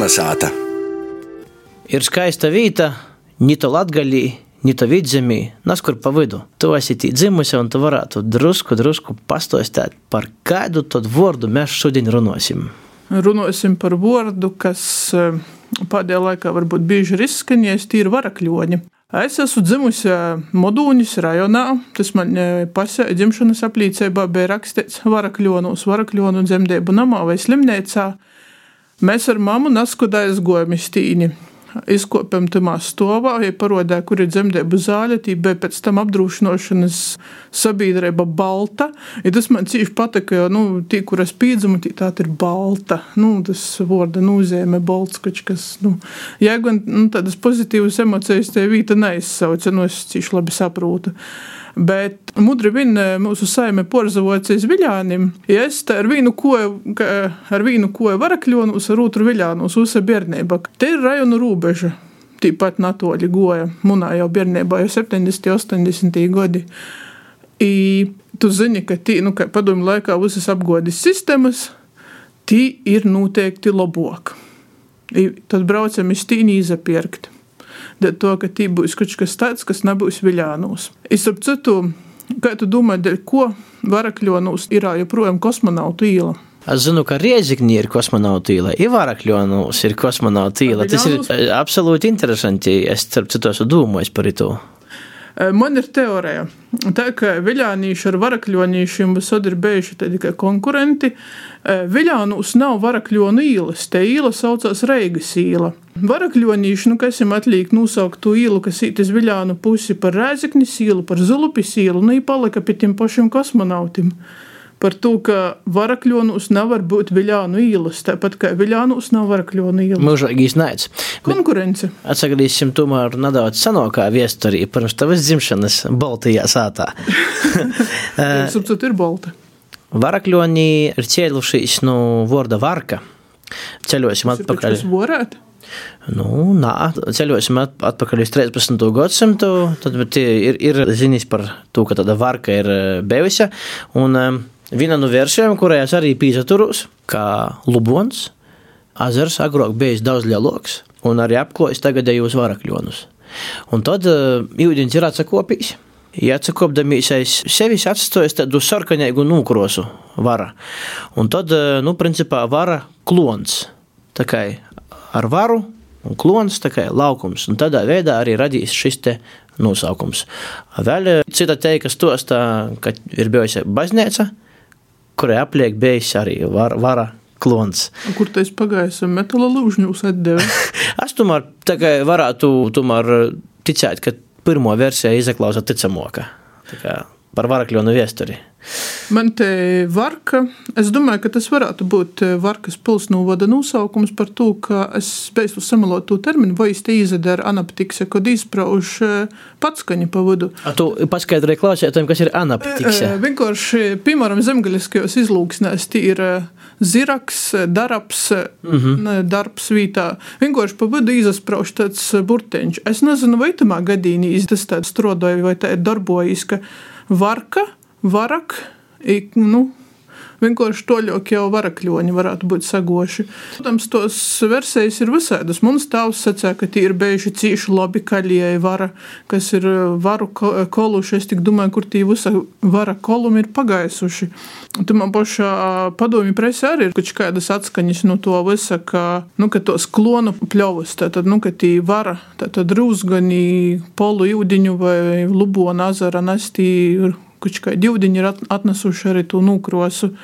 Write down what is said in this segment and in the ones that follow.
Kalnasāta. Ir skaista vieta, Nito Latgalī, Nito vidzemī, naskur pa vidu. Tu esi tī dzimusi un tu varētu drusku, drusku pastostēt, par kādu tad vārdu mēs šodien runāsim. Runāsim par vārdu, kas eh, pēdējā laikā varbūt bieži ir izskanējis, tie ir varakļoņi. Es esmu dzimusi Modūņas rajonā. Tas man eh, pasē dzimšanas apliecībā bija rakstīts varakļonos, varakļonu dzemdību namā vai slimnīcā. Mēs ar mammu naskudājas gojam iztīni izkopjam tamā stāvā, ja parodē, kur ir dzemdību zāle, tī bija pēc tam apdrošināšanas sabiedrība balta. Ja tas man cīši patika, jo, nu, tī, kur es pīdzumu, tī tā ir balta. Nu, tas vārda nozīmē balts, kač, kas, nu, ja gan nu, tādas pozitīvas emocijas te vīta neizsauca, nu, es cīši labi saprotu. Bet mudri viņa mūsu saime porzavojas viļānim. Ja es ar vienu koju, ar vienu koju varakļonus, ar otru viļānus uzsa bērnība. Te ir rajonu rūbeža. Tīpat natoļi goja. Munā jau bērnībā jau 70, 80 gadi. I tu zini, ka tī, nu, padomju laikā visas apgodas sistēmas, tī ir noteikti labāk. Tad braucam iz tīni izapirkt dēļ to, ka tī būs kaut kas tāds, kas nebūs viļānos. Es ap citu, kā tu domā, dēļ ko varakļonos ir joprojām kosmonautu īla? Es zinu, ka Riezikņī ir kosmonauta īla, Ivārakļonos ir kosmonauta īla. Tas ir absolūti interesanti. Es starp citu esmu domājis par to. Man ir teorija, tā, ka viļānīši ar varakļonīšiem visur ir bijuši tikai konkurenti. Viļānūs nav varakļonu īlas, te īla saucās Reigas īla. Varakļonīši, nu, kas jums atliek nosaukt to īlu, kas īt uz viļānu pusi par Rēzeknis īlu, par Zulupis īlu, nu, palika pie tiem pašiem kosmonautiem par to, ka varakļonos nevar būt viļānu īlas, tāpat kā viļānos nav varakļonu īlas. Mūžīgi iznāc. Konkurence. Atsagrīsim tomēr nedaudz senākā viesturī, pirms tavas dzimšanas Baltijā sātā. Sapcot, ir Balta. Varakļoni ir cēlušies no vārda varka. Ceļosim atpakaļ. Tas varētu? Nu, nā, ceļosim atpakaļ uz 13. gadsimtu. Tad ir, ir ziņas par to, ka tāda varka ir bijusi. Viena no versijām, kurai es arī pīzaturos, kā Lubons, ezers agrāk bijis daudz lielāks un arī apklājis tagadējos varakļonus. Un tad uh, ūdens ir atsakopījis. Ja atsakopdamies aiz sevis atstājas tādu sarkanīgu nūkrosu vara. Un tad, nu, principā, vara klons. Tā kā ar varu un klons, tā kā laukums. Un tādā veidā arī radīs šis te nosaukums. Vēl cita teika stostā, ka ir bijusi baznīca, kurai apliek bijis arī var, vara klons. Kur tas pagājis metāla lūžņus atdeva? es tomēr tā kā varētu tomēr ticēt, ka pirmo versiju izaklausa ticamāka. Par varakļonu viesturi. Man te varka, es domāju, ka tas varētu būt Varkas pilsnovada nosaukums par to, ka es beidzu samalot to terminu, vai es te izadara anaptikse, kad izprauž patskaņa pa vidu. A tu paskaidroji klausētājiem, kas ir anaptikse? Vienkārši, piemēram, zemgaļiskajos izlūksnēs tī ir ziraks, darbs, mm -hmm. darbs vītā. Vienkārši pa vidu izasprauž tāds burteņš. Es nezinu, vai tamā gadījumā tas tāds strodoja vai tā darbojas, ka varka varak, ik, nu, vienkārši toļok jau varakļoņi varētu būt sagoši. Protams, tos versijas ir visādas. Mums tēvs sacīja, ka tie ir bijuši cīši labi kaļie vara, kas ir varu koluši. Es tik domāju, kur tie visa vara kolumi ir pagaisuši. Tu man pašā padomju presē arī ir kaut kādas atskaņas no to visa, ka, nu, ka tos klonu pļovus, tātad, nu, ka tie vara, tātad rūzgani, polu jūdiņu vai lubona azara nestī kaut kādi ūdeņi ir atnesuši arī to nūkrosu.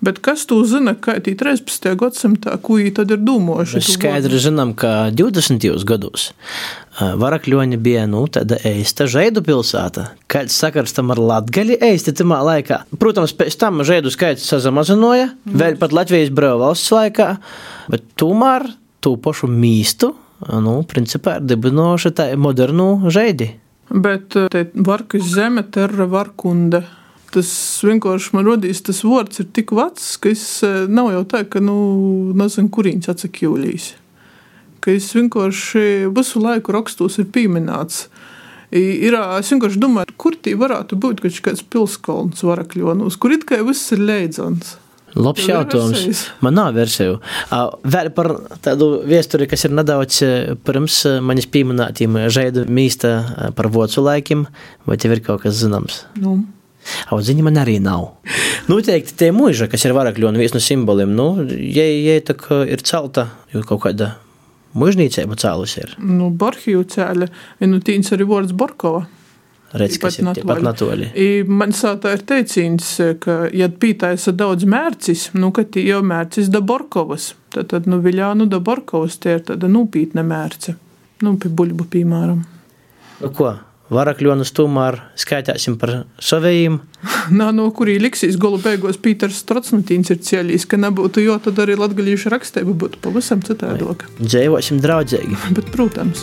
Bet kas tu zina, kā tī 13. gadsimtā, viņi tad ir domājuši? Mēs skaidri zinām, ka 20. gados Varakļoņa bija nu, tāda eista žaidu pilsēta. Kāds sakars tam ar latgali eisti tamā laikā? Protams, pēc tam žaidu skaits sazamazināja, mm. vēl pat Latvijas brīvvalsts laikā, bet tomēr tū pašu mīstu, nu, principā ir dibinoši tā modernu žaidi. Bet eh, te varkas zeme, terra varkunde. Tas vienkārši man radīs, tas vārds ir tik vecs, ka es eh, nav jau tā, ka, nu, nezinu, kurīņš atsakjūlīs. Ka es vienkārši visu laiku rakstos ir pieminēts. Ir, es vienkārši domāju, kur tī varētu būt kaut kāds pilskalns varakļonos, kur it kā viss ir leidzons. Labs jautājums. Man nav versiju. Vēl par tādu vēsturi, kas ir nedaudz eh, pirms eh, manis pieminētiem žaidu mīsta eh, par vocu laikiem, vai tev ir kaut kas zināms? Nu, Audziņa man arī nav. Noteikti tie mūža, kas ir varakļi un viens no simboliem, nu, ja, ja tā ir celta, jo kaut kāda mūžnīcība cēlus ir. nu Borhiju cēļa, nu tīns arī vārds Borkova. Redz, kas ir pat natoļi. I Man sātā ir teicīns, ka, ja pītaisa daudz mērcis, nu, ka tī jau mērcis da Borkovas, tad, tad nu, Viļānu da Borkovas tie ir tāda nūpītne mērce. Nu, pie buļbu, piemēram. Nu, ko? Varakļonus tomēr skaitāsim par savējiem. Nā, no kurī liksīs golu beigās Pīters Strocnutīns ir cielījis, ka nebūtu jo, tad arī latgalīšu rakstība būtu pavisam citādoka. Dzīvosim draudzīgi. Bet, protams.